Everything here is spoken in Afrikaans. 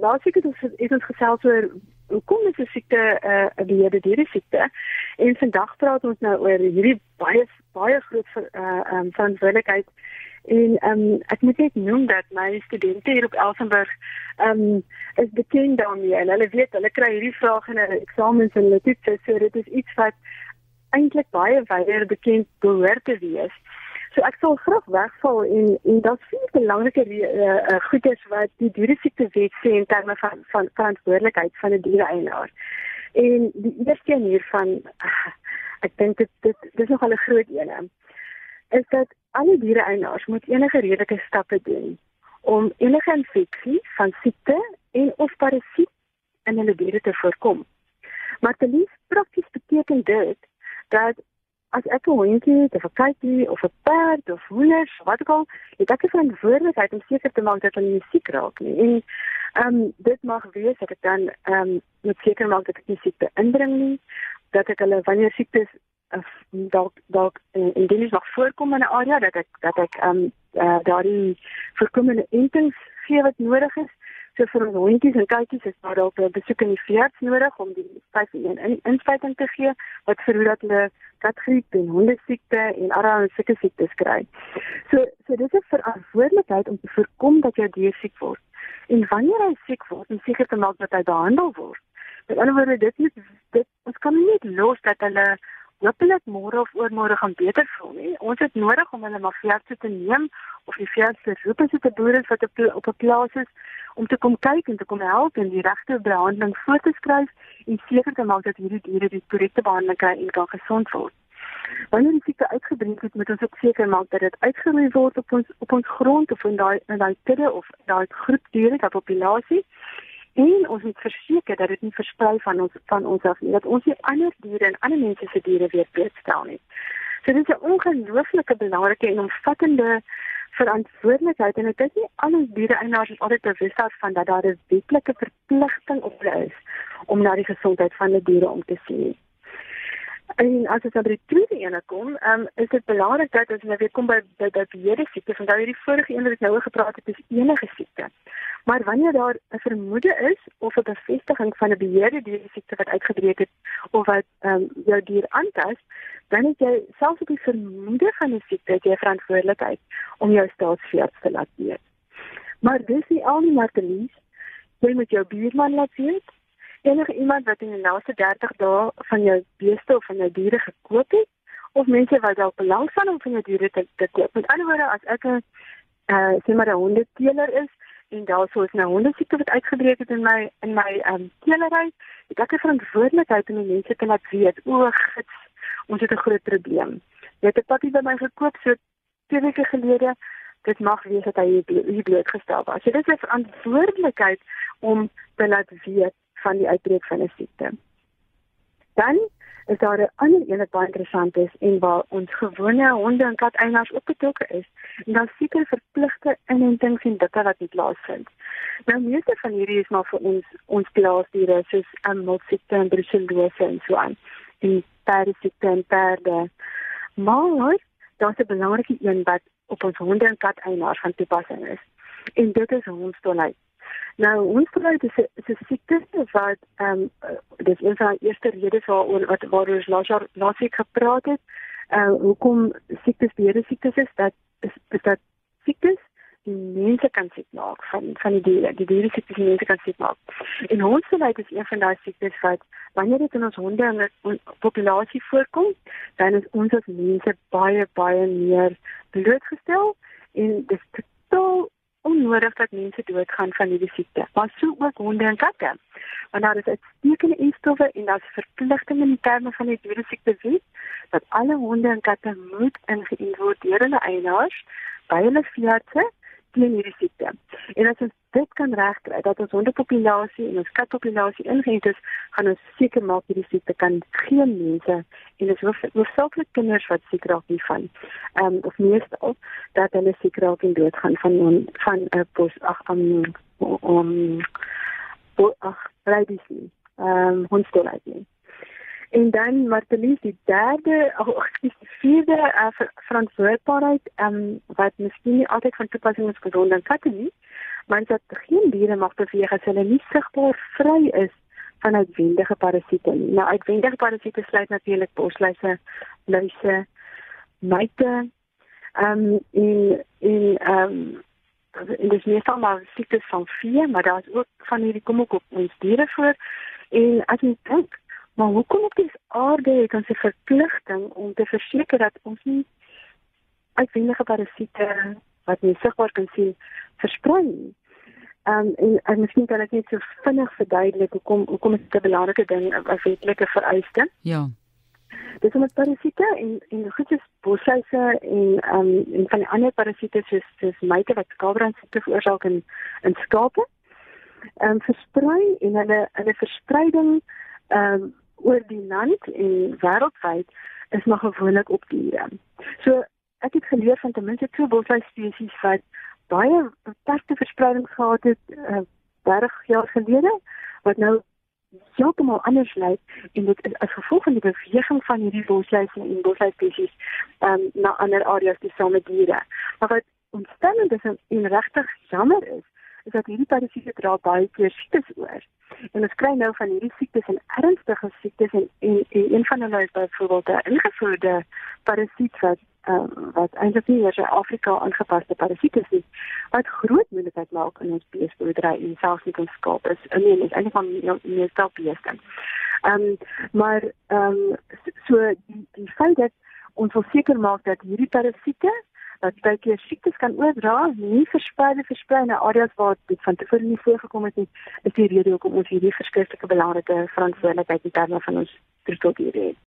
laas week het ons het ons gesels oor hoekom is 'n siekte 'n uh, beheerde diere siekte? En vandag praat ons nou oor hierdie baie baie groot ver, uh, um, verantwoordelikheid. En um, ek moet net noem dat my studente hier op Elsenburg um, is bekend daarmee. En hulle weet hulle kry hierdie vrae in hulle eksamens en hulle toetse. So dit is iets wat eintlik baie wyder bekend behoort te wees. So ek sal graag wegval en en daar's vier belangrike uh, uh, goedes wat die dieresiekte wet sê in terme van van verantwoordelikheid van 'n diereeienaar. En die eerste een hiervan uh, ek dink dit dit dis nogal 'n groot een. Is dat alle diereeienaars moet enige redelike stappe doen om enige infeksie van siekte en of parasiet in hulle diere te voorkom. Maar te lief prakties beteken dit dat as ek 'n hondjie het of 'n katjie of 'n perd of hoenders, wat ook al, het ek 'n verantwoordelikheid om seker te maak dat hulle nie siek raak nie. En ehm um, dit mag wees dat ek dan ehm um, moet seker maak dat ek nie siekte indring nie, dat ek hulle wanneer siektes of dalk dalk in die dis nog voorkom in 'n area dat ek dat ek ehm um, uh, daardie voorkomende entings gee wat nodig is So vir ons hondjies en katjies is daar dalk 'n besoek in die veearts nodig om die 5-in in, inspuiting te gee wat verhoed dat hulle katgriep en hondesiekte en allerlei sulke siektes kry. So so dis 'n verantwoordelikheid om te voorkom dat jou dier siek word. En wanneer hy siek word, om seker te maak dat hy behandel word. Met ander woorde, dit is dit ons kan nie los dat hulle hopelik môre of oormôre gaan beter voel nie. Ons het nodig om hulle maar veearts te neem of die veearts te roep as dit 'n boer is wat op 'n plaas is om te kom kyk en te kom help en die regte behandeling voor te skryf en seker te maak dat hierdie diere die korrekte behandeling kry en kan gesond word. Wanneer die siekte uitgebreek het, moet ons ook seker maak dat dit uitgeroei word op ons op ons grond of in daai in daai kudde of daai groep diere, daai populasie en ons moet verseker dat dit nie versprei van ons van ons af nie dat ons nie ander diere en ander mense se diere weer doodstel nie. So dit is 'n ongelooflike belangrike en omvattende verantwoordelikheid en dit is nie alle diereeienaars is altyd bewus daarvan dat daar 'n wetlike verpligting op hulle is om na die gesondheid van die diere om te sien. En as dit oor die tweede ene kom, um, is dit belangrik dat as jy weer kom by by by beheerde siekte, want daai die vorige een wat ek nou gepraat het, is enige siekte. Maar wanneer daar 'n vermoede is of 'n bevestiging van 'n beheerde diere siekte wat uitgebreek het of wat um, jou dier aantas, dan het jy selfs op die vermoede van 'n siekte jy verantwoordelikheid om jou staatsveearts te laat weet. Maar dis nie al nie maar te lees. Jy moet jou buurman laat weet enige iemand wat in die laaste 30 dae van jou beeste of van jou diere gekoop het of mense wat dalk belangstel om van jou diere te, te koop. Met ander woorde, as ek 'n uh, sê maar 'n hondeteeler is en daar sou is nou hondesiekte wat uitgebreek het in my in my ehm um, teelery, ek het 'n verantwoordelikheid om die mense te laat weet, o, gits, ons het 'n groot probleem. Jy het 'n pakkie by my gekoop so twee weke gelede. Dit mag wees dat hy hier blootgestel was. So dit is 'n verantwoordelikheid om te laat weet van die uitbreek van 'n siekte. Dan is daar 'n ander een wat baie interessant is en waar ons gewone honde en kat eienaars ook betrokke is. En dan seker verpligte inentings en dikke wat nie plaasvind. Nou meeste van hierdie is maar vir ons ons plaasdiere soos 'n um, multsiekte en brucellose en so aan. Die perdesiekte en perde. Maar daar's 'n belangrike een wat op ons honde en kat eienaars van toepassing is. En dit is hondstolheid. Nou, dis is 'n siekte wat ehm um, dis een van die eerste redes waaroor wat waar ons laas jaar laas week gepraat het. Uh hoekom siektes beheer siektes is dat is, is dat siektes mense kan siek maak van van die diere. Die diere siektes die mense kan siek maak. En hondsdolheid is een van daai siektes wat wanneer dit in ons honde en ons populasie voorkom, dan is ons as mense baie baie meer blootgestel en dis totaal onnodig dat mense doodgaan van hierdie siekte. Maar so ook honde en katte. Want daar is uitstekende instowwe en daar's verpligtinge in terme van die dieresiekte wet dat alle honde en katte moet ingeënt word deur hulle eienaars by hulle veeartse teen hierdie siekte. En as ons dit kan regkry dat ons hondepopulasie en ons katpopulasie ingeënt is, gaan ons seker maak hierdie siekte kan geen mense en dis hoofsaaklik kinders wat siek raak hiervan. Ehm um, of meestal dat hulle siek raak en doodgaan van van 'n uh, pos ag om om ag rabies. Ehm hondstolheid nie. En dan Martelies die derde ag die vierde uh, verantwoordbaarheid um, wat miskien nie altyd van toepassing is gesond en katte nie maar dat geen diere mag beweeg as hulle nie sigbaar vry is van uitwendige parasiete nie. Nou uitwendige parasiete sluit natuurlik bosluise, luise, myte, ehm um, in in ehm um, en dis net maar siektes van vee, maar daar's ook van hierdie kom ook op ons diere voor. En as jy dink, maar hoekom op dis aarde het ons 'n verpligting om te verseker dat ons nie uitwendige parasiete wat nie sigbaar kan sien versprei nie. Um, en en miskien kan ek net so vinnig verduidelik hoekom hoekom dit 'n belangrike ding 'n wetlike vereiste. Ja. Dis om parasiete en en goedjies bosluise en um en van die ander parasiete soos soos myte wat skaapbrandsiekte veroorsaak in in skape. Um versprei en hulle hulle verspreiding um oor die land en wêreldwyd is nog gewoonlik op diere. So ek het geleer van ten minste twee bosluis spesies wat baie beperkte verspreiding gehad het uh, 30 jaar gelede wat nou heeltemal anders lyk en dit is as gevolg van die beweging van hierdie bosluise en bosluis spesies um, na ander areas te same diere. Maar wat ontstellend is en regtig jammer is, is dat hierdie parasiete dra baie keer siektes oor. En ons kry nou van hierdie siektes en ernstige siektes en, en, en een van hulle is byvoorbeeld 'n ingevoerde parasiet wat um, wat eintlik nie eers in Afrika aangepaste parasiete is wat groot moeilikheid maak in ons beesboerdery en selfs in ons skaap is. I mean, is eintlik van meer stel beeste. Ehm maar ehm um, so die die feit dat ons wil seker maak dat hierdie parasiete dat baie siektes kan oordra, nie versprei versprei na areas waar dit van tevore nie voorgekom het nie, is die rede hoekom ons hierdie verskriklike belangrike verantwoordelikheid in terme van ons troeteldiere het.